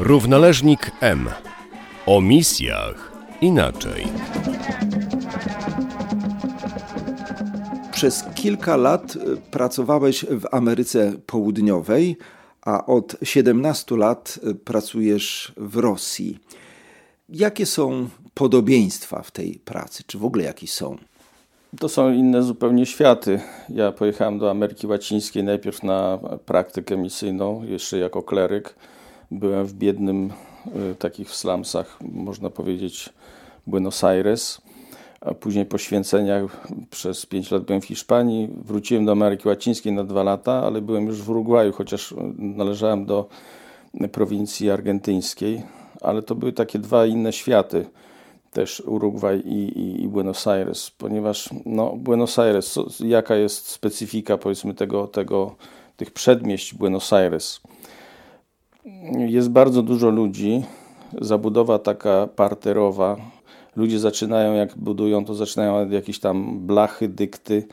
Równoleżnik M. O misjach inaczej. Przez kilka lat y, pracowałeś w Ameryce Południowej, a od 17 lat y, pracujesz w Rosji. Jakie są podobieństwa w tej pracy? Czy w ogóle jakieś są? To są inne zupełnie światy. Ja pojechałem do Ameryki Łacińskiej najpierw na praktykę misyjną, jeszcze jako kleryk. Byłem w biednym, y, takich slumsach, można powiedzieć, Buenos Aires. A później po święceniach przez 5 lat byłem w Hiszpanii. Wróciłem do Ameryki Łacińskiej na dwa lata, ale byłem już w Urugwaju, chociaż należałem do prowincji argentyńskiej. Ale to były takie dwa inne światy też Urugwaj i, i, i, Buenos Aires, ponieważ no, Buenos Aires, jaka jest specyfika powiedzmy tego, tego, tych przedmieść Buenos Aires? Jest bardzo dużo ludzi, zabudowa taka parterowa, ludzie zaczynają, jak budują, to zaczynają od jakieś tam blachy, dykty,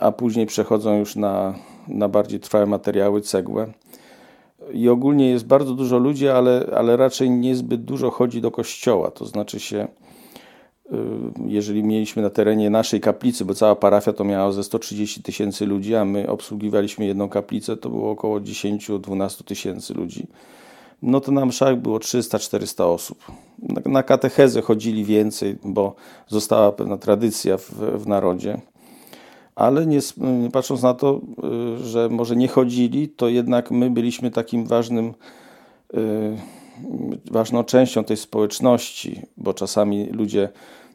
a później przechodzą już na, na bardziej trwałe materiały, cegłę. I ogólnie jest bardzo dużo ludzi, ale, ale raczej niezbyt dużo chodzi do kościoła. To znaczy się, jeżeli mieliśmy na terenie naszej kaplicy, bo cała parafia to miała ze 130 tysięcy ludzi, a my obsługiwaliśmy jedną kaplicę, to było około 10-12 tysięcy ludzi. No to na mszach było 300-400 osób. Na katechezę chodzili więcej, bo została pewna tradycja w, w narodzie ale nie, nie, patrząc na to, y, że może nie chodzili, to jednak my byliśmy takim ważnym, y, ważną częścią tej społeczności, bo czasami ludzie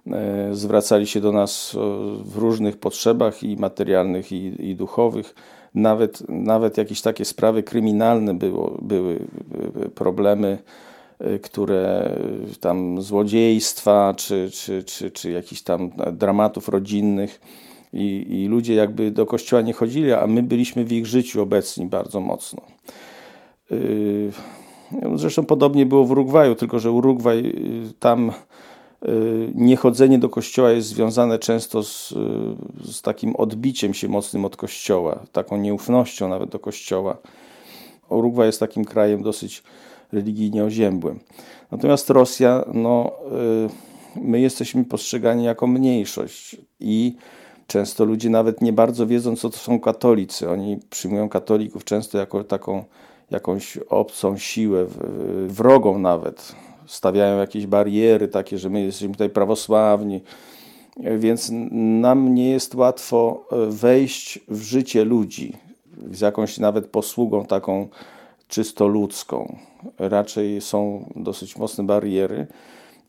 y, zwracali się do nas w różnych potrzebach i materialnych, i, i duchowych. Nawet, nawet jakieś takie sprawy kryminalne było, były problemy, które tam złodziejstwa, czy, czy, czy, czy jakichś tam dramatów rodzinnych i, i ludzie jakby do kościoła nie chodzili, a my byliśmy w ich życiu obecni bardzo mocno. Yy, zresztą podobnie było w Urugwaju, tylko że Urugwaj yy, tam yy, niechodzenie do kościoła jest związane często z, z takim odbiciem się mocnym od kościoła, taką nieufnością nawet do kościoła. Urugwaj jest takim krajem dosyć religijnie oziębłym. Natomiast Rosja, no, my jesteśmy postrzegani jako mniejszość i Często ludzie nawet nie bardzo wiedzą, co to są katolicy. Oni przyjmują katolików często jako taką jakąś obcą siłę, wrogą nawet. Stawiają jakieś bariery takie, że my jesteśmy tutaj prawosławni. Więc nam nie jest łatwo e, wejść w życie ludzi z jakąś nawet posługą taką czysto ludzką. Raczej są dosyć mocne bariery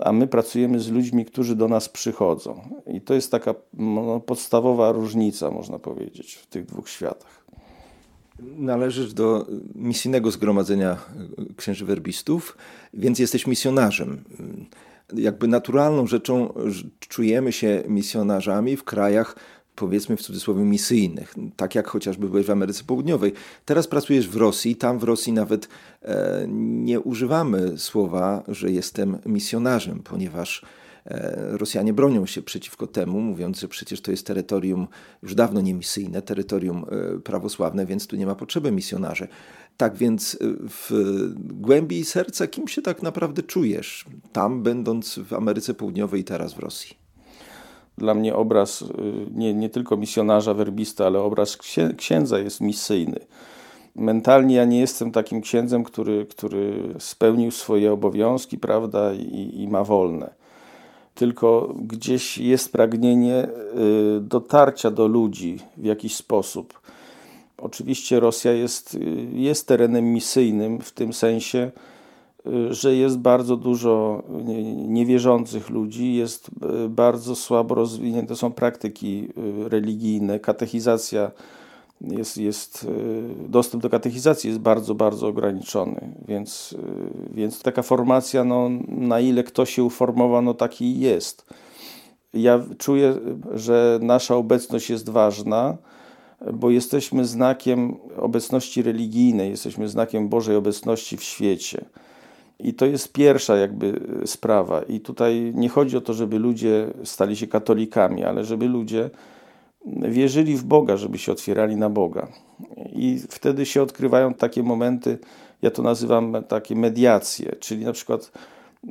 a my pracujemy z ludźmi, którzy do nas przychodzą. I to jest taka no, podstawowa różnica, można powiedzieć, w tych dwóch światach. Należysz do misyjnego zgromadzenia księży werbistów, więc jesteś misjonarzem. Jakby naturalną rzeczą czujemy się misjonarzami w krajach, powiedzmy w cudzysłowie misyjnych, tak jak chociażby byłeś w Ameryce Południowej. Teraz pracujesz w Rosji, tam w Rosji nawet e, nie używamy słowa, że jestem misjonarzem, ponieważ e, Rosjanie bronią się przeciwko temu, mówiąc, że przecież to jest terytorium już dawno niemisyjne, terytorium e, prawosławne, więc tu nie ma potrzeby misjonarzy. Tak więc e, w głębi serca kim się tak naprawdę czujesz, tam będąc w Ameryce Południowej i teraz w Rosji? dla mnie obraz nie, nie tylko misjonarza, werbista, ale obraz księdza jest misyjny. Mentalnie ja nie jestem takim księdzem, który, który spełnił swoje obowiązki, prawda, i, i ma wolne. Tylko gdzieś jest pragnienie y, dotarcia do ludzi w jakiś sposób. Oczywiście Rosja jest, y, jest terenem misyjnym w tym sensie, że jest bardzo dużo niewierzących ludzi, jest bardzo słabo rozwinięte są praktyki religijne, katechizacja jest, jest e, dostęp do katechizacji jest bardzo, bardzo ograniczony, więc, więc taka formacja, no, na ile kto się uformował, no taki jest. Ja czuję, że nasza obecność jest ważna, bo jesteśmy znakiem obecności religijnej, jesteśmy znakiem Bożej obecności w świecie. I to jest pierwsza jakby sprawa. I tutaj nie chodzi o to, żeby ludzie stali się katolikami, ale żeby ludzie wierzyli w Boga, żeby się otwierali na Boga. I wtedy się odkrywają takie momenty, ja to nazywam takie mediacje, czyli na przykład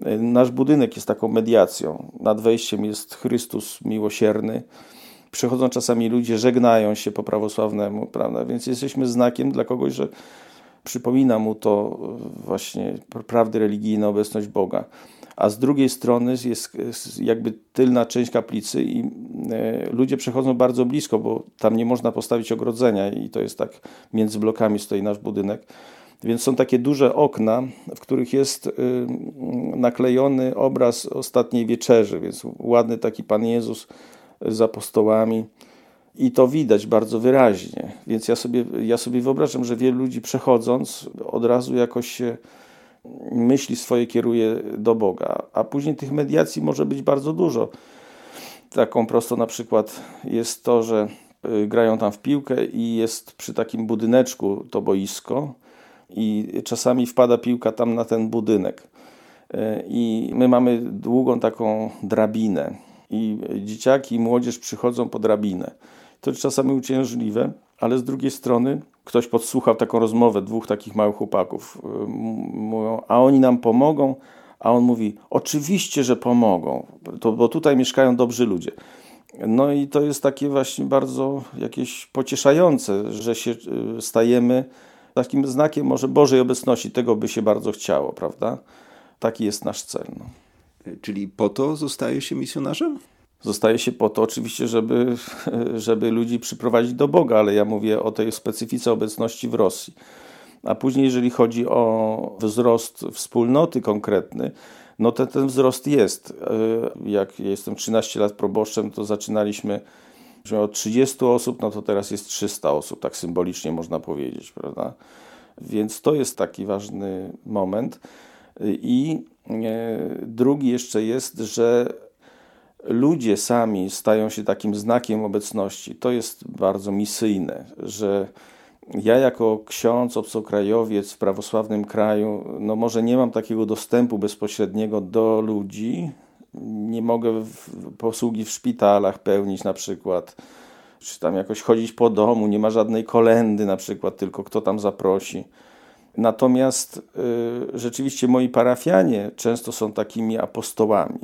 e, nasz budynek jest taką mediacją. Nad wejściem jest Chrystus miłosierny. Przychodzą czasami ludzie, żegnają się po prawosławnemu, prawda? Więc jesteśmy znakiem dla kogoś, że przypomina mu to właśnie prawdy religijne, obecność Boga. A z drugiej strony jest jakby tylna część kaplicy i e, ludzie przechodzą bardzo blisko, bo tam nie można postawić ogrodzenia i to jest tak między blokami stoi nasz budynek. Więc są takie duże okna, w których jest y, naklejony obraz ostatniej wieczerzy, więc ładny taki Pan Jezus z apostołami. I to widać bardzo wyraźnie. Więc ja sobie, ja sobie wyobrażam, że wielu ludzi przechodząc od razu jakoś się myśli swoje kieruje do Boga. A później tych mediacji może być bardzo dużo. Taką prosto na przykład jest to, że y, grają tam w piłkę i jest przy takim budyneczku to boisko i czasami wpada piłka tam na ten budynek. E, I my mamy długą taką drabinę i dzieciaki i młodzież przychodzą po drabinę. To jest czasami uciążliwe, ale z drugiej strony ktoś podsłuchał taką rozmowę dwóch takich małych chłopaków. E, mówią, a oni nam pomogą, a on mówi, oczywiście, że pomogą, to, bo tutaj mieszkają dobrzy ludzie. No i to jest takie właśnie bardzo jakieś pocieszające, że się e, stajemy takim znakiem może Bożej obecności, tego by się bardzo chciało, prawda? Taki jest nasz cel. No. Czyli po to zostaje się misjonarzem? Zostaje się po to oczywiście, żeby, żeby ludzi przyprowadzić do Boga, ale ja mówię o tej specyfice obecności w Rosji. A później, jeżeli chodzi o wzrost wspólnoty konkretny, no to ten wzrost jest. E, jak jestem 13 lat proboszczem, to zaczynaliśmy od 30 osób, no to teraz jest 300 osób, tak symbolicznie można powiedzieć, prawda? Więc to jest taki ważny moment. I e, drugi jeszcze jest, że ludzie sami stają się takim znakiem obecności. To jest bardzo misyjne, że ja jako ksiądz, obcokrajowiec w prawosławnym kraju, no może nie mam takiego dostępu bezpośredniego do ludzi, nie mogę posługi w szpitalach pełnić na przykład, czy tam jakoś chodzić po domu, nie ma żadnej kolendy na przykład, tylko kto tam zaprosi. Natomiast y, rzeczywiście moi parafianie często są takimi apostołami,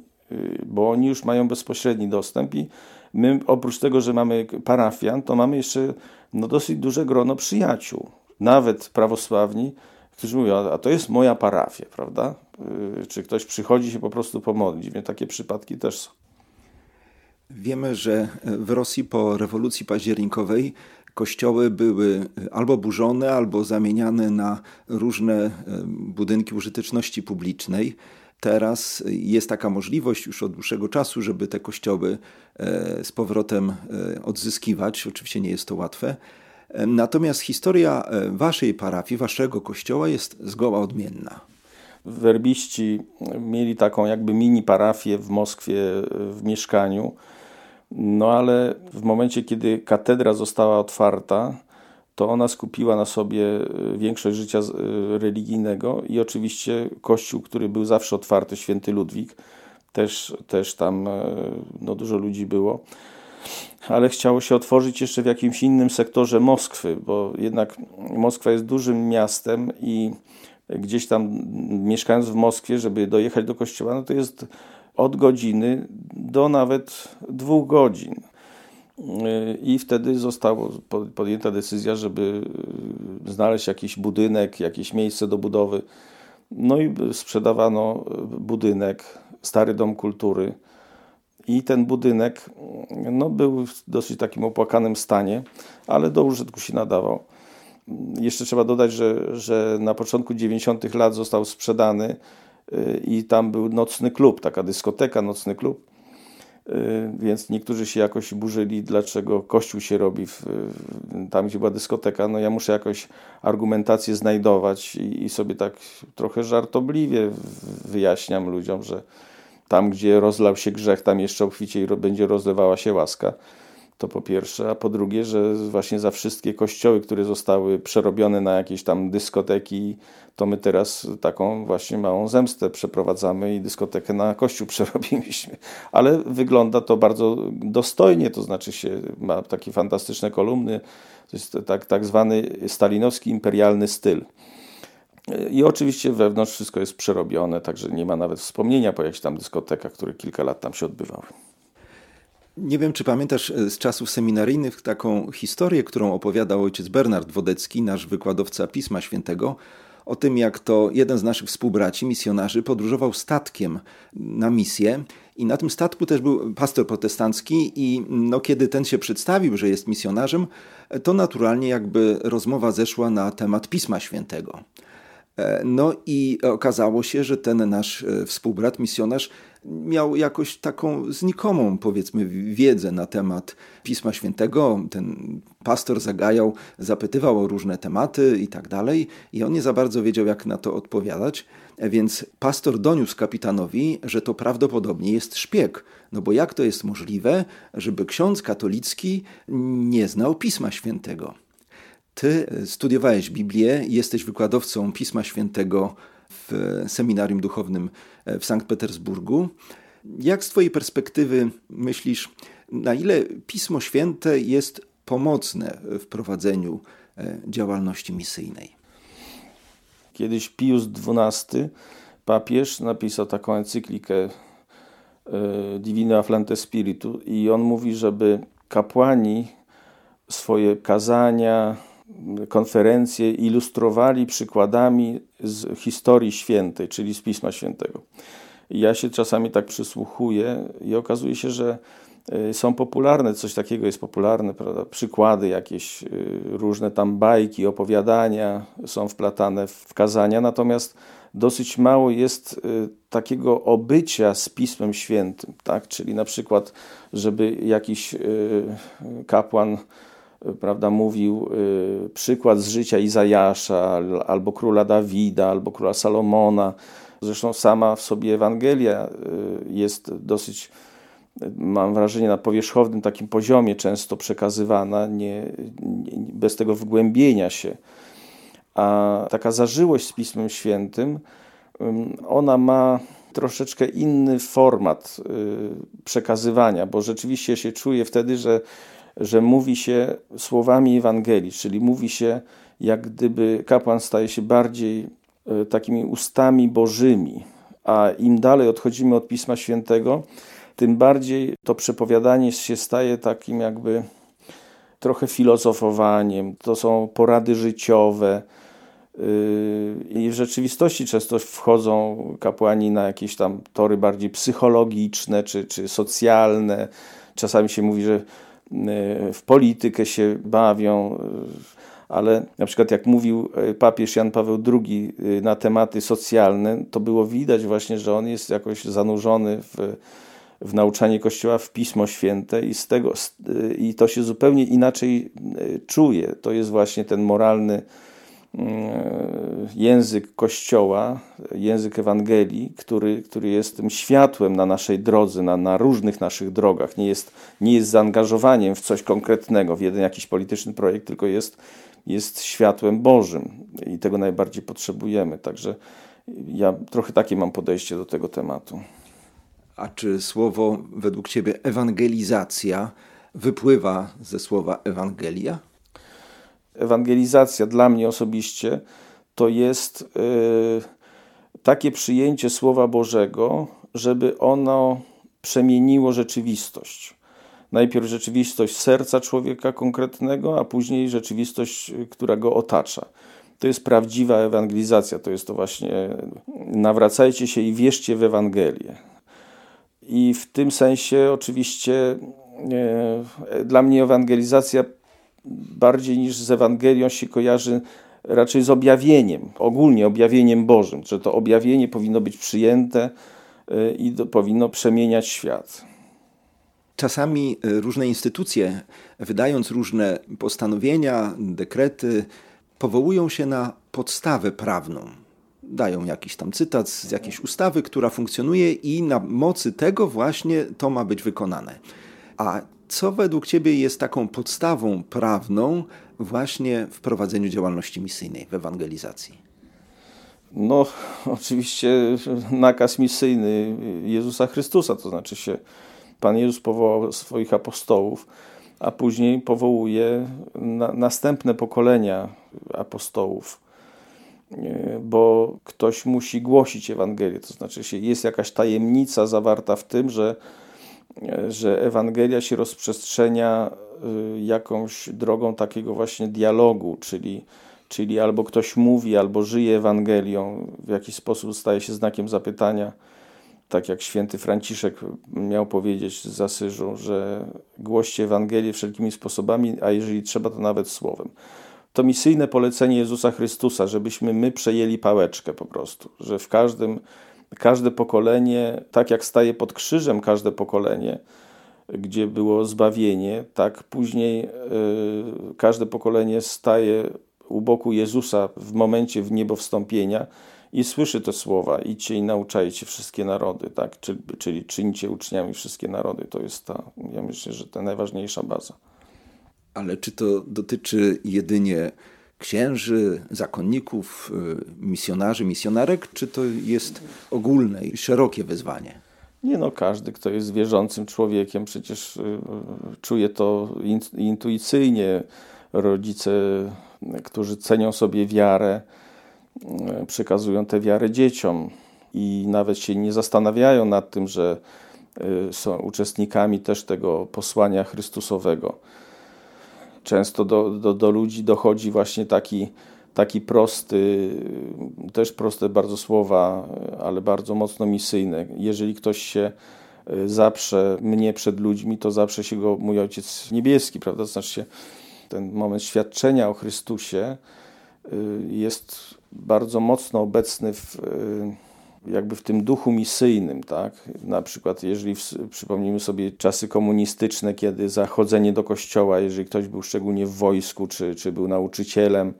bo oni już mają bezpośredni dostęp i my oprócz tego, że mamy parafian, to mamy jeszcze no, dosyć duże grono przyjaciół. Nawet prawosławni, którzy mówią, a to jest moja parafia, prawda? Y, czy ktoś przychodzi się po prostu pomodlić. Więc takie przypadki też są. Wiemy, że w Rosji po rewolucji październikowej kościoły były albo burzone, albo zamieniane na różne y, budynki użyteczności publicznej. Teraz jest taka możliwość już od dłuższego czasu, żeby te kościoły e, z powrotem e, odzyskiwać. Oczywiście nie jest to łatwe. Natomiast historia e, waszej parafii, waszego kościoła jest zgoła odmienna. Werbiści mieli taką jakby mini parafię w Moskwie w mieszkaniu. No ale w momencie, kiedy katedra została otwarta, to ona skupiła na sobie e, większość życia e, religijnego i oczywiście kościół, który był zawsze otwarty, święty Ludwik, też, też tam no, dużo ludzi było ale chciało się otworzyć jeszcze w jakimś innym sektorze Moskwy, bo jednak Moskwa jest dużym miastem i gdzieś tam mieszkając w Moskwie, żeby dojechać do kościoła, no to jest od godziny do nawet dwóch godzin. I wtedy została podjęta decyzja, żeby znaleźć jakiś budynek, jakieś miejsce do budowy. No i sprzedawano budynek, stary dom kultury i ten budynek no, był w dosyć takim opłakanym stanie, ale do użytku się nadawał. Jeszcze trzeba dodać, że, że na początku 90. lat został sprzedany y, i tam był nocny klub, taka dyskoteka, nocny klub. Y, więc niektórzy się jakoś burzyli, dlaczego kościół się robi w, tam, gdzie była dyskoteka. No ja muszę jakoś argumentację znajdować i, i sobie tak trochę żartobliwie wyjaśniam ludziom, że tam, gdzie rozlał się grzech, tam jeszcze obficiej będzie rozlewała się łaska. To po pierwsze, a po drugie, że właśnie za wszystkie kościoły, które zostały przerobione na jakieś tam dyskoteki, to my teraz taką właśnie małą zemstę przeprowadzamy i dyskotekę na kościół przerobiliśmy. Ale wygląda to bardzo dostojnie, to znaczy się ma takie fantastyczne kolumny, to jest tak, tak zwany stalinowski imperialny styl. I oczywiście wewnątrz wszystko jest przerobione, także nie ma nawet wspomnienia po jakichś tam dyskotekach, które kilka lat tam się odbywały. Nie wiem, czy pamiętasz e, z czasów seminaryjnych taką historię, którą opowiadał ojciec Bernard Wodecki, nasz wykładowca Pisma Świętego, o tym, jak to jeden z naszych współbraci, misjonarzy, podróżował statkiem na misję. I na tym statku też był pastor protestancki, i no, kiedy ten się przedstawił, że jest misjonarzem, to naturalnie jakby rozmowa zeszła na temat Pisma Świętego. E, no i okazało się, że ten nasz e, współbrat, misjonarz, miał jakoś taką znikomą, powiedzmy, wiedzę na temat Pisma Świętego. Ten pastor zagajał, zapytywał o różne tematy i tak dalej, i on nie za bardzo wiedział, jak na to odpowiadać. E, więc pastor doniósł kapitanowi, że to prawdopodobnie jest szpieg. No bo jak to jest możliwe, żeby ksiądz katolicki nie znał Pisma Świętego? Ty studiowałeś Biblię, jesteś wykładowcą Pisma Świętego w seminarium duchownym w Sankt Petersburgu. Jak z Twojej perspektywy myślisz, na ile Pismo Święte jest pomocne w prowadzeniu e, działalności misyjnej? Kiedyś Pius XII, papież, napisał taką encyklikę e, Divina Afflante Spiritu i on mówi, żeby kapłani swoje kazania, konferencje ilustrowali przykładami z historii świętej, czyli z Pisma Świętego. Ja się czasami tak przysłuchuję i okazuje się, że y, są popularne, coś takiego jest popularne, prawda? przykłady jakieś, y, różne tam bajki, opowiadania są wplatane w kazania, natomiast dosyć mało jest y, takiego obycia z Pismem Świętym, tak? czyli na przykład, żeby jakiś kapłan prawda, mówił y, przykład z życia Izajasza, albo króla Dawida, albo króla Salomona. Zresztą sama w sobie Ewangelia y, jest dosyć, mam wrażenie, na powierzchownym takim poziomie często przekazywana, nie, nie, bez tego wgłębienia się. A taka zażyłość z Pismem Świętym, ona ma troszeczkę inny format y, przekazywania, bo rzeczywiście się czuje wtedy, że że mówi się słowami Ewangelii, czyli mówi się, jak gdyby kapłan staje się bardziej e, takimi ustami bożymi, a im dalej odchodzimy od Pisma Świętego, tym bardziej to przepowiadanie się staje takim jakby trochę filozofowaniem. To są porady życiowe. Yy, I w rzeczywistości często wchodzą kapłani na jakieś tam tory bardziej psychologiczne czy, czy socjalne. Czasami się mówi, że w politykę się bawią, ale na przykład jak mówił e, papież Jan Paweł II e, na tematy socjalne, to było widać właśnie, że on jest jakoś zanurzony w, w nauczanie Kościoła w Pismo Święte i, z tego, e, i to się zupełnie inaczej czuje. To jest właśnie ten moralny E, język Kościoła, język Ewangelii, który, który jest tym światłem na naszej drodze, na, na różnych naszych drogach. Nie jest, nie jest zaangażowaniem w coś konkretnego, w jeden jakiś polityczny projekt, tylko jest, jest światłem Bożym i tego najbardziej potrzebujemy. Także ja trochę takie mam podejście do tego tematu. A czy słowo według Ciebie ewangelizacja wypływa ze słowa Ewangelia? Ewangelizacja dla mnie osobiście to jest y, takie przyjęcie Słowa Bożego, żeby ono przemieniło rzeczywistość. Najpierw rzeczywistość serca człowieka konkretnego, a później rzeczywistość, która go otacza. To jest prawdziwa ewangelizacja, to jest to właśnie nawracajcie się i wierzcie w Ewangelię. I w tym sensie oczywiście e, dla mnie ewangelizacja bardziej niż z Ewangelią się kojarzy raczej z objawieniem, ogólnie objawieniem Bożym, że to objawienie powinno być przyjęte y, i do, powinno przemieniać świat. Czasami y, różne instytucje, wydając różne postanowienia, dekrety, powołują się na podstawę prawną. Dają jakiś tam cytat z jakiejś ustawy, która funkcjonuje, i na mocy tego właśnie to ma być wykonane. A Co według Ciebie jest taką podstawą prawną właśnie w prowadzeniu działalności misyjnej, w ewangelizacji? No, oczywiście nakaz misyjny Jezusa Chrystusa, to znaczy się Pan Jezus powołał swoich apostołów, a później powołuje na, następne pokolenia apostołów, bo ktoś musi głosić Ewangelię. To znaczy się jest jakaś tajemnica zawarta w tym, że, że Ewangelia się rozprzestrzenia y, jakąś drogą takiego właśnie dialogu, czyli czyli albo ktoś mówi, albo żyje Ewangelią, w jakiś sposób staje się znakiem zapytania, tak jak święty Franciszek miał powiedzieć z Asyżu, że głoście Ewangelię wszelkimi sposobami, a jeżeli trzeba, to nawet słowem. To misyjne polecenie Jezusa Chrystusa, żebyśmy my przejęli pałeczkę po prostu, że w każdym, każde pokolenie, tak jak staje pod krzyżem każde pokolenie, gdzie było zbawienie, tak później y, każde pokolenie staje u boku Jezusa w momencie w niebo wstąpienia i słyszy te słowa: idźcie i nauczajcie wszystkie narody, tak? czyli, czyli czyńcie uczniami wszystkie narody. To jest ta, ja myślę, że ta najważniejsza baza. Ale czy to dotyczy jedynie księży, zakonników, y, misjonarzy, misjonarek, czy to jest ogólne i szerokie wyzwanie? Nie no, każdy, kto jest wierzącym człowiekiem, przecież y, czuje to intuicyjnie. Rodzice którzy cenią sobie wiarę, przekazują tę wiarę dzieciom i nawet się nie zastanawiają nad tym, że są uczestnikami też tego posłania Chrystusowego. Często do, do, do ludzi dochodzi właśnie taki, taki prosty, też proste bardzo słowa, ale bardzo mocno misyjne. Jeżeli ktoś się e, zaprze mnie przed ludźmi, to zawsze się go mój Ojciec Niebieski, prawda? Znaczy się, ten moment świadczenia o Chrystusie y, jest bardzo mocno obecny w, y, jakby w tym duchu misyjnym, tak? Na przykład, jeżeli w, przypomnimy sobie czasy komunistyczne, kiedy zachodzenie do kościoła, jeżeli ktoś był szczególnie w wojsku, czy, czy był nauczycielem,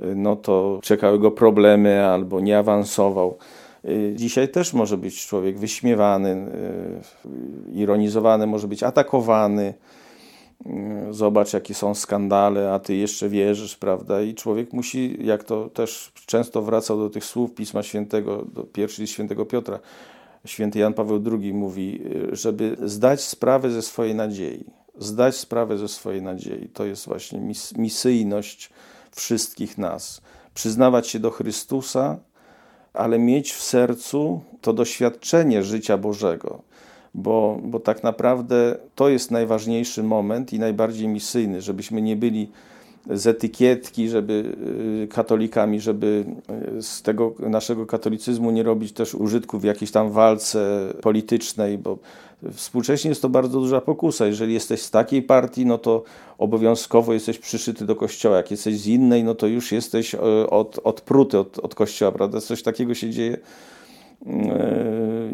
y, no to czekały go problemy albo nie awansował. Dzisiaj też może być człowiek wyśmiewany, ironizowany, może być atakowany. Mm, zobacz jakie są skandale, a ty jeszcze wierzysz, prawda? I człowiek musi, jak to też często wracał do tych słów Pisma Świętego, do pierwszy świętego Piotra, święty Jan Paweł II mówi, żeby zdać sprawę ze swojej nadziei. Zdać sprawę ze swojej nadziei. To jest właśnie mis misyjność wszystkich nas. Przyznawać się do Chrystusa, ale mieć w sercu to doświadczenie życia Bożego bo, bo tak naprawdę to jest najważniejszy moment i najbardziej misyjny, żebyśmy nie byli z etykietki, żeby y, katolikami, żeby y, z tego naszego katolicyzmu nie robić też użytku w jakiejś tam walce politycznej, bo współcześnie jest to bardzo duża pokusa. Jeżeli jesteś z takiej partii, no to obowiązkowo jesteś przyszyty do kościoła. Jak jesteś z innej, no to już jesteś y, od, odpruty od, od kościoła, prawda? Coś takiego się dzieje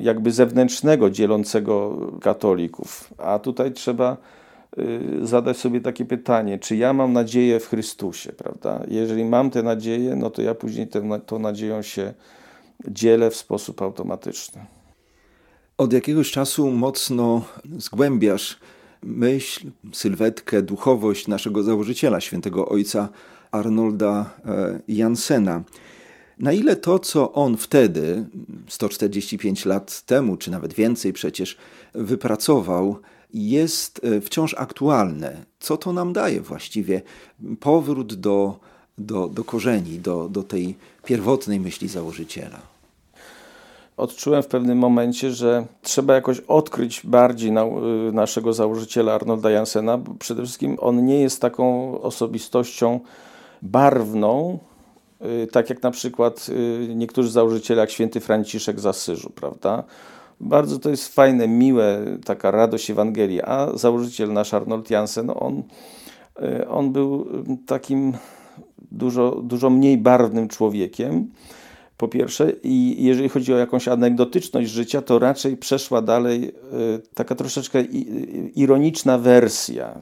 jakby zewnętrznego dzielącego katolików. A tutaj trzeba e, zadać sobie takie pytanie, czy ja mam nadzieję w Chrystusie, prawda? Jeżeli mam tę nadzieję, no to ja później tę, tą nadzieją się dzielę w sposób automatyczny. Od jakiegoś czasu mocno zgłębiasz myśl, sylwetkę, duchowość naszego założyciela, świętego ojca Arnolda e, Jansena. Na ile to, co on wtedy, 145 lat temu, czy nawet więcej przecież, wypracował, jest e, wciąż aktualne? Co to nam daje właściwie? Powrót do, do, do korzeni, do, do tej pierwotnej myśli założyciela. Odczułem w pewnym momencie, że trzeba jakoś odkryć bardziej na, y, naszego założyciela Arnolda Jansena, przede wszystkim on nie jest taką osobistością barwną, tak jak na przykład y, niektórzy założyciele, jak święty Franciszek z Asyżu, prawda? Bardzo to jest fajne, miłe, taka radość Ewangelii. A założyciel nasz Arnold Jansen, on, y, on był takim dużo, dużo mniej barwnym człowiekiem, po pierwsze. I jeżeli chodzi o jakąś anegdotyczność życia, to raczej przeszła dalej taka troszeczkę ironiczna wersja,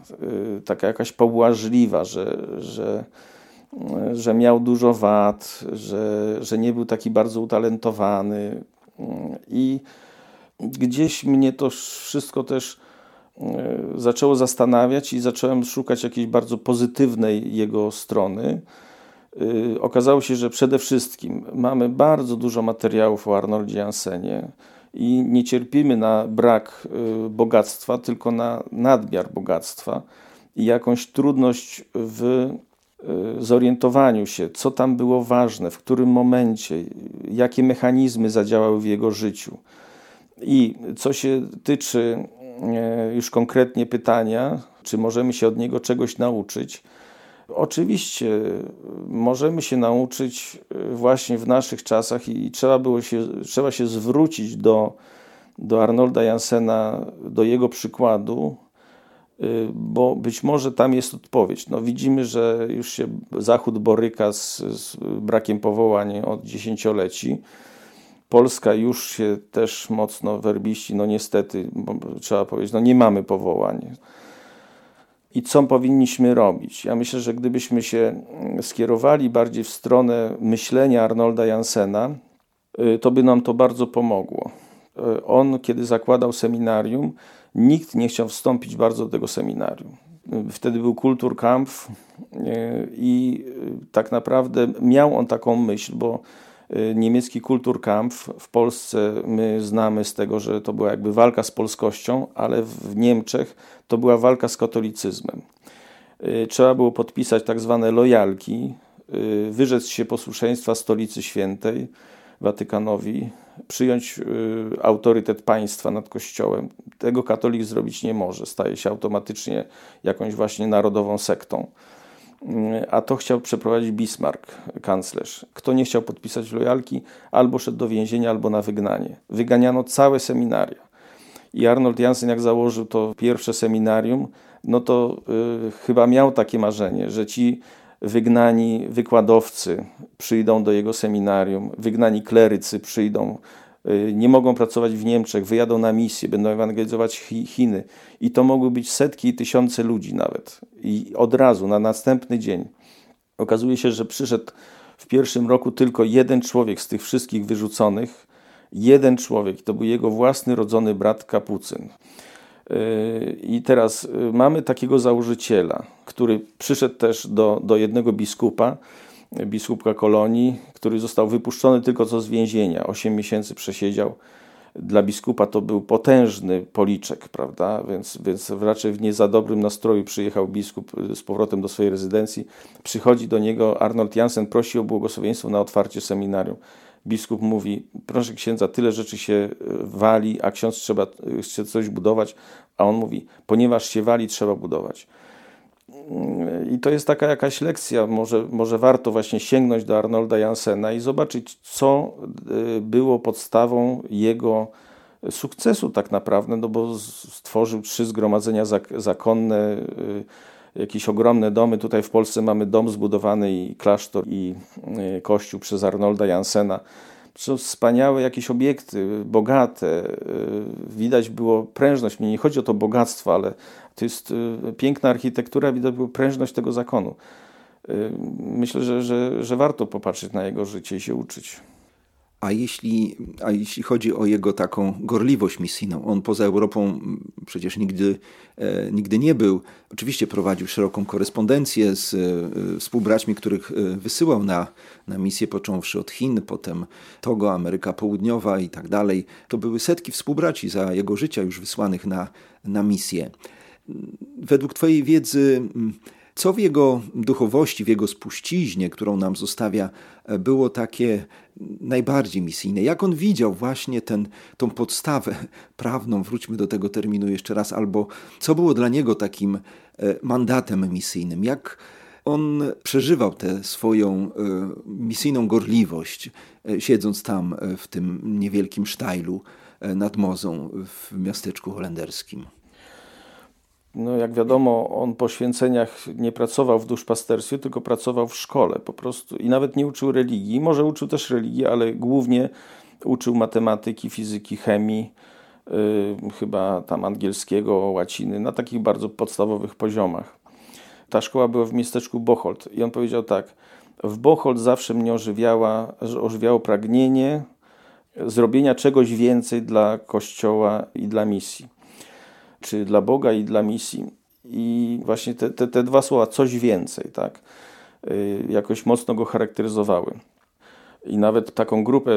taka jakaś pobłażliwa, że, że że miał dużo wad, że, że nie był taki bardzo utalentowany. I gdzieś mnie to wszystko też zaczęło zastanawiać i zacząłem szukać jakiejś bardzo pozytywnej jego strony. Okazało się, że przede wszystkim mamy bardzo dużo materiałów o Arnoldzie Jansenie i nie cierpimy na brak bogactwa, tylko na nadmiar bogactwa i jakąś trudność w zorientowaniu się, co tam było ważne, w którym momencie, jakie mechanizmy zadziałały w jego życiu. I co się tyczy y, już konkretnie pytania, czy możemy się od niego czegoś nauczyć, Oczywiście y, możemy się nauczyć właśnie w naszych czasach i trzeba, było się, trzeba się zwrócić do, do Arnolda Jansena, do jego przykładu, Y, bo być może tam jest odpowiedź. No, widzimy, że już się Zachód boryka z, z brakiem powołań od dziesięcioleci. Polska już się też mocno werbiści, no niestety, trzeba powiedzieć, no nie mamy powołań. I co powinniśmy robić? Ja myślę, że gdybyśmy się skierowali bardziej w stronę myślenia Arnolda Jansena, y, to by nam to bardzo pomogło. Y, on, kiedy zakładał seminarium, nikt nie chciał wstąpić bardzo do tego seminarium. Wtedy był Kulturkampf e, i e, tak naprawdę miał on taką myśl, bo e, niemiecki Kulturkampf w Polsce my znamy z tego, że to była jakby walka z polskością, ale w Niemczech to była walka z katolicyzmem. Trzeba było podpisać tak zwane lojalki, wyrzec się posłuszeństwa Stolicy Świętej, Watykanowi, przyjąć y, autorytet państwa nad Kościołem. Tego katolik zrobić nie może. Staje się automatycznie jakąś właśnie narodową sektą. Y, a to chciał przeprowadzić Bismarck, kanclerz. Kto nie chciał podpisać lojalki, albo szedł do więzienia, albo na wygnanie. Wyganiano całe seminaria. I Arnold Jansen, jak założył to pierwsze seminarium, no to y, chyba miał takie marzenie, że ci wygnani wykładowcy przyjdą do jego seminarium, wygnani klerycy przyjdą, y, nie mogą pracować w Niemczech, wyjadą na misję, będą ewangelizować Chiny. I to mogły być setki i tysiące ludzi nawet. I od razu, na następny dzień, okazuje się, że przyszedł w pierwszym roku tylko jeden człowiek z tych wszystkich wyrzuconych, jeden człowiek, to był jego własny rodzony brat Kapucyn. I teraz y, mamy takiego założyciela, który przyszedł też do, do jednego biskupa, biskupka kolonii, który został wypuszczony tylko co z więzienia. Osiem miesięcy przesiedział. Dla biskupa to był potężny policzek, prawda? Więc, więc raczej w nie za dobrym nastroju przyjechał biskup y, z powrotem do swojej rezydencji. Przychodzi do niego Arnold Jansen, prosi o błogosławieństwo na otwarcie seminarium biskup mówi, proszę księdza, tyle rzeczy się e, wali, a ksiądz trzeba, e, chce coś budować, a on mówi, ponieważ się wali, trzeba budować. I to jest taka jakaś lekcja, może, może warto właśnie sięgnąć do Arnolda Jansena i zobaczyć, co e, było podstawą jego sukcesu tak naprawdę, no bo stworzył trzy zgromadzenia zakonne, jakieś ogromne domy. Tutaj w Polsce mamy dom zbudowany i klasztor i y, kościół przez Arnolda Jansena. Są wspaniałe jakieś obiekty, bogate. Y, widać było prężność. Mnie nie chodzi o to bogactwo, ale to jest y, piękna architektura, widać było prężność tego zakonu. Myślę, że, że, że warto popatrzeć na jego życie i się uczyć. A jeśli, a jeśli chodzi o jego taką gorliwość misyjną, on poza Europą przecież nigdy, e, nigdy nie był. Oczywiście prowadził szeroką korespondencję z e, współbraćmi, których e, wysyłał na, na misję, począwszy od Chin, potem Togo, Ameryka Południowa i tak dalej. To były setki współbraci za jego życia już wysłanych na, na misję. Według Twojej wiedzy co w jego duchowości, w jego spuściźnie, którą nam zostawia, e, było takie najbardziej misyjne? Jak on widział właśnie ten, tą podstawę prawną, wróćmy do tego terminu jeszcze raz, albo co było dla niego takim e, mandatem misyjnym? Jak on przeżywał tę swoją e, misyjną gorliwość, siedząc tam w tym niewielkim sztajlu nad Mozą w miasteczku holenderskim? No, jak wiadomo, on po święceniach nie pracował w duszpasterstwie, tylko pracował w szkole po prostu i nawet nie uczył religii. Może uczył też religii, ale głównie uczył matematyki, fizyki, chemii, yy, chyba tam angielskiego, łaciny, na takich bardzo podstawowych poziomach. Ta szkoła była w miasteczku Bocholt i on powiedział tak, w Bocholt zawsze mnie ożywiała, ożywiało pragnienie zrobienia czegoś więcej dla Kościoła i dla misji. Czy dla Boga i dla misji. I właśnie te, te, te dwa słowa, coś więcej, tak, y, jakoś mocno go charakteryzowały. I nawet taką grupę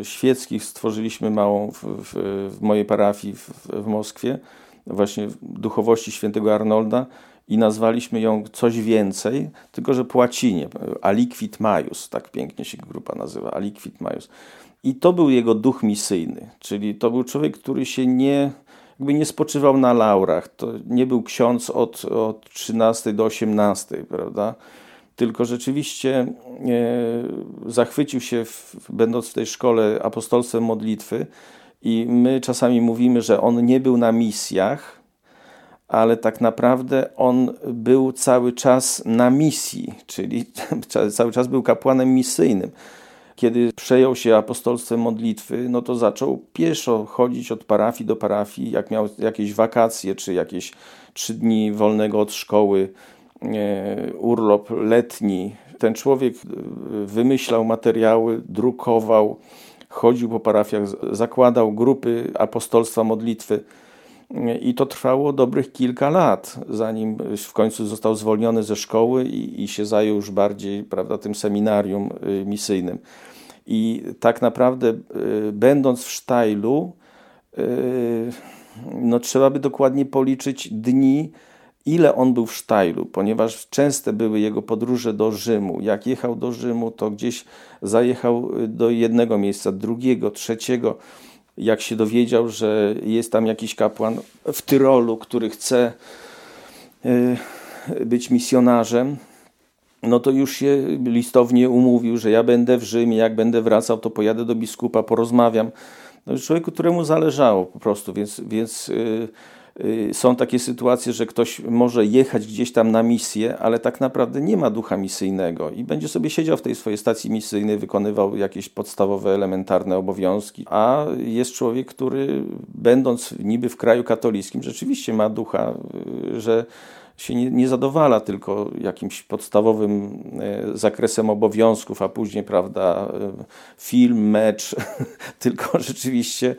y, świeckich stworzyliśmy małą w, w, w mojej parafii w, w Moskwie, właśnie duchowości świętego Arnolda i nazwaliśmy ją coś więcej, tylko że po łacinie. Aliquid Maius, tak pięknie się grupa nazywa, Aliquid Maius. I to był jego duch misyjny, czyli to był człowiek, który się nie, jakby nie spoczywał na laurach. To nie był ksiądz od, od 13 do 18, prawda? Tylko rzeczywiście e, zachwycił się, w, będąc w tej szkole, apostolstwem modlitwy. I my czasami mówimy, że on nie był na misjach, ale tak naprawdę on był cały czas na misji, czyli cały czas był kapłanem misyjnym. Kiedy przejął się apostolstwem modlitwy, no to zaczął pieszo chodzić od parafii do parafii, jak miał jakieś wakacje czy jakieś trzy dni wolnego od szkoły, e, urlop letni. Ten człowiek e, wymyślał materiały, drukował, chodził po parafiach, zakładał grupy apostolstwa modlitwy. I to trwało dobrych kilka lat, zanim w końcu został zwolniony ze szkoły i, i się zajął już bardziej prawda, tym seminarium y, misyjnym. I tak naprawdę, y, będąc w Sztajlu, y, no, trzeba by dokładnie policzyć dni, ile on był w Sztajlu, ponieważ częste były jego podróże do Rzymu. Jak jechał do Rzymu, to gdzieś zajechał do jednego miejsca, drugiego, trzeciego jak się dowiedział, że jest tam jakiś kapłan w Tyrolu, który chce y, być misjonarzem, no to już się listownie umówił, że ja będę w Rzymie, jak będę wracał, to pojadę do biskupa, porozmawiam. No, człowieku, któremu zależało po prostu, więc, więc Y, są takie sytuacje, że ktoś może jechać gdzieś tam na misję, ale tak naprawdę nie ma ducha misyjnego i będzie sobie siedział w tej swojej stacji misyjnej, wykonywał jakieś podstawowe, elementarne obowiązki, a jest człowiek, który będąc niby w kraju katolickim, rzeczywiście ma ducha, y, że się nie, nie zadowala tylko jakimś podstawowym y, zakresem obowiązków, a później, prawda, film, mecz, tylko rzeczywiście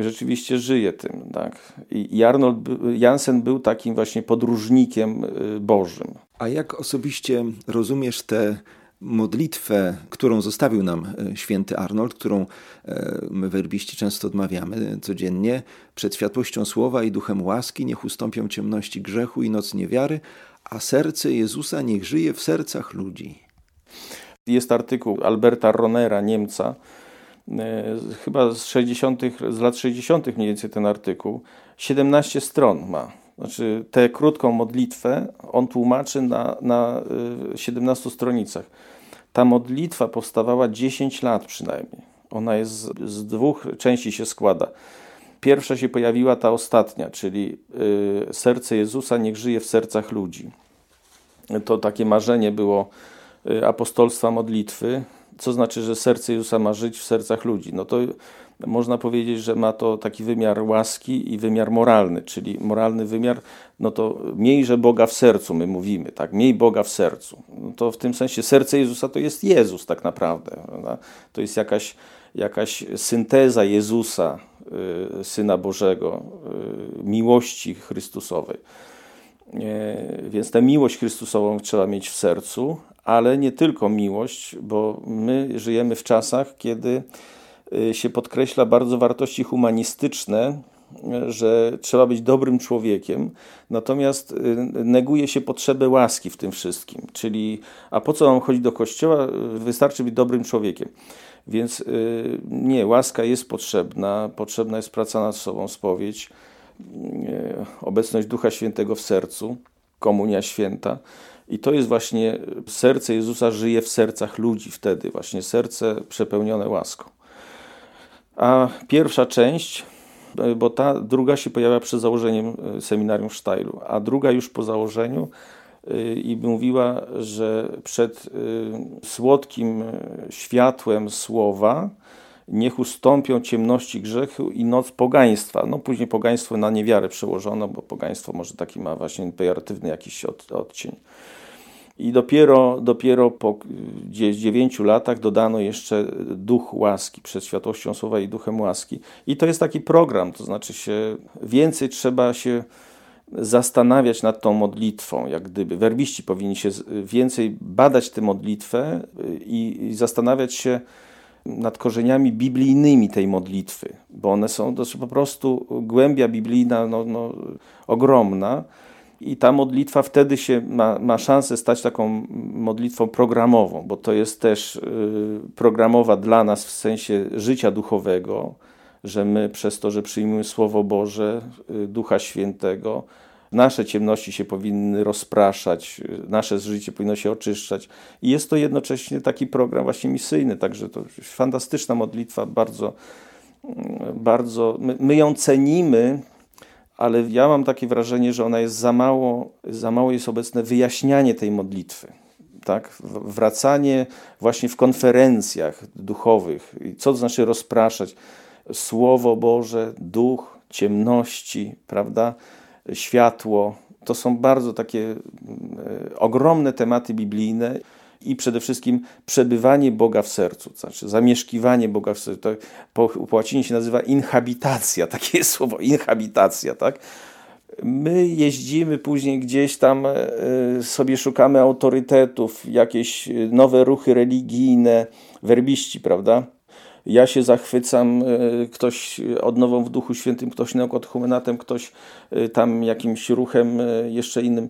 rzeczywiście żyje tym. Tak? I Arnold Jansen był takim właśnie podróżnikiem y, Bożym. A jak osobiście rozumiesz tę modlitwę, którą zostawił nam y, święty Arnold, którą y, my werbiści często odmawiamy codziennie, przed światłością słowa i duchem łaski niech ustąpią ciemności grzechu i noc niewiary, a serce Jezusa niech żyje w sercach ludzi. Jest artykuł Alberta Ronera, Niemca, chyba z 60., z lat 60. mniej więcej ten artykuł, 17 stron ma. Znaczy tę krótką modlitwę on tłumaczy na, na 17 e, stronicach. Ta modlitwa powstawała 10 lat przynajmniej. Ona jest z, z dwóch części się składa. Pierwsza się pojawiła ta ostatnia, czyli y, serce Jezusa niech żyje w sercach ludzi. To takie marzenie było apostolstwa modlitwy, co znaczy, że serce Jezusa ma żyć w sercach ludzi? No to można powiedzieć, że ma to taki wymiar łaski i wymiar moralny, czyli moralny wymiar, no to miejże Boga w sercu, my mówimy, tak, miej Boga w sercu. No to w tym sensie serce Jezusa to jest Jezus tak naprawdę. Prawda? To jest jakaś, jakaś synteza Jezusa, y, Syna Bożego, y, miłości Chrystusowej. Więc tę miłość Chrystusową trzeba mieć w sercu, ale nie tylko miłość, bo my żyjemy w czasach, kiedy y, się podkreśla bardzo wartości humanistyczne, że trzeba być dobrym człowiekiem, natomiast y, neguje się potrzebę łaski w tym wszystkim. Czyli, a po co mam chodzić do kościoła? Wystarczy być dobrym człowiekiem. Więc y, nie, łaska jest potrzebna, potrzebna jest praca nad sobą, spowiedź, obecność Ducha Świętego w sercu, komunia święta. I to jest właśnie serce Jezusa żyje w sercach ludzi wtedy, właśnie serce przepełnione łaską. A pierwsza część, bo ta druga się pojawia przed założeniem e, seminarium w Sztajlu, a druga już po założeniu e, i mówiła, że przed e, słodkim światłem słowa niech ustąpią ciemności grzechu i noc pogaństwa. No później pogaństwo na niewiarę przełożono, bo pogaństwo może taki ma właśnie pejoratywny jakiś od, odcień. I dopiero, dopiero po dziewięciu latach dodano jeszcze duch łaski, przed światłością słowa i duchem łaski. I to jest taki program, to znaczy się więcej trzeba się zastanawiać nad tą modlitwą, jak gdyby. Werbiści powinni się więcej badać tę modlitwę i, i zastanawiać się nad korzeniami biblijnymi tej modlitwy, bo one są to po prostu głębia biblijna no, no, ogromna i ta modlitwa wtedy się ma, ma szansę stać taką modlitwą programową, bo to jest też y, programowa dla nas w sensie życia duchowego, że my przez to, że przyjmujemy Słowo Boże, y, Ducha Świętego, nasze ciemności się powinny rozpraszać, nasze życie powinno się oczyszczać. I jest to jednocześnie taki program właśnie misyjny, także to fantastyczna modlitwa, bardzo, bardzo, my, my ją cenimy, ale ja mam takie wrażenie, że ona jest za mało, za mało jest obecne wyjaśnianie tej modlitwy. Tak? Wracanie właśnie w konferencjach duchowych. Co to znaczy rozpraszać? Słowo Boże, duch, ciemności, prawda? Światło. To są bardzo takie e, ogromne tematy biblijne i przede wszystkim przebywanie Boga w sercu, to znaczy zamieszkiwanie Boga w sercu. To po, po łacinie się nazywa inhabitacja, takie jest słowo, inhabitacja, tak? My jeździmy później gdzieś tam, e, sobie szukamy autorytetów, jakieś nowe ruchy religijne, werbiści, prawda? Ja się zachwycam, e, ktoś odnową w Duchu Świętym, ktoś neokatechumenatem, ktoś e, tam jakimś ruchem jeszcze innym.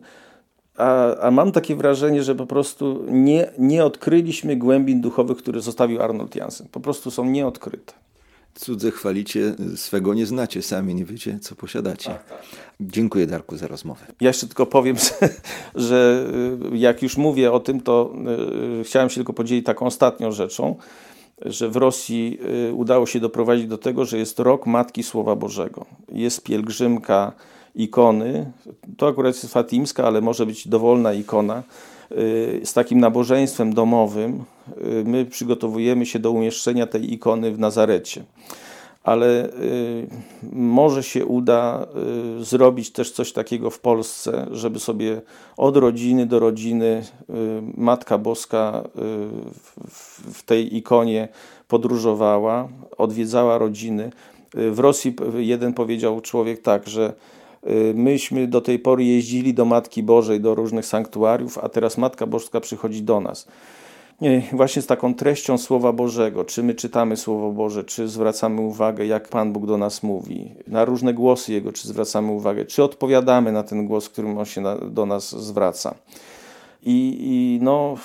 A, a mam takie wrażenie, że po prostu nie, nie odkryliśmy głębin duchowych, które zostawił Arnold Jansen. Po prostu są nieodkryte. Cudze chwalicie, swego nie znacie, sami nie wiecie, co posiadacie. Tak, tak. Dziękuję Darku za rozmowę. Ja jeszcze tylko powiem, że, że jak już mówię o tym, to chciałem się tylko podzielić taką ostatnią rzeczą, że w Rosji y, udało się doprowadzić do tego, że jest rok Matki Słowa Bożego. Jest pielgrzymka ikony. To akurat jest fatimska, ale może być dowolna ikona. Y, z takim nabożeństwem domowym y, my przygotowujemy się do umieszczenia tej ikony w Nazarecie. Ale y, może się uda zrobić też coś takiego w Polsce, żeby sobie od rodziny do rodziny Matka Boska w tej ikonie podróżowała, odwiedzała rodziny. W Rosji jeden powiedział człowiek tak, że Y, myśmy do tej pory jeździli do Matki Bożej, do różnych sanktuariów, a teraz Matka Bożka przychodzi do nas. Właśnie z taką treścią Słowa Bożego, czy my czytamy Słowo Boże, czy zwracamy uwagę, jak Pan Bóg do nas mówi, na różne głosy Jego, czy zwracamy uwagę, czy odpowiadamy na ten głos, którym On się do nas zwraca. I, i no,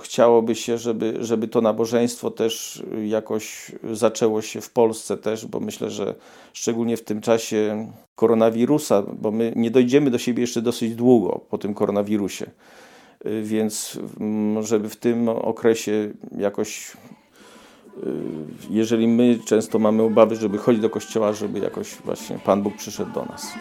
chciałoby się, żeby, żeby to nabożeństwo też jakoś zaczęło się w Polsce też, bo myślę, że szczególnie w tym czasie koronawirusa, bo my nie dojdziemy do siebie jeszcze dosyć długo po tym koronawirusie, więc mm, żeby w tym okresie jakoś jeżeli my często mamy obawy, żeby chodzić do kościoła, żeby jakoś właśnie Pan Bóg przyszedł do nas.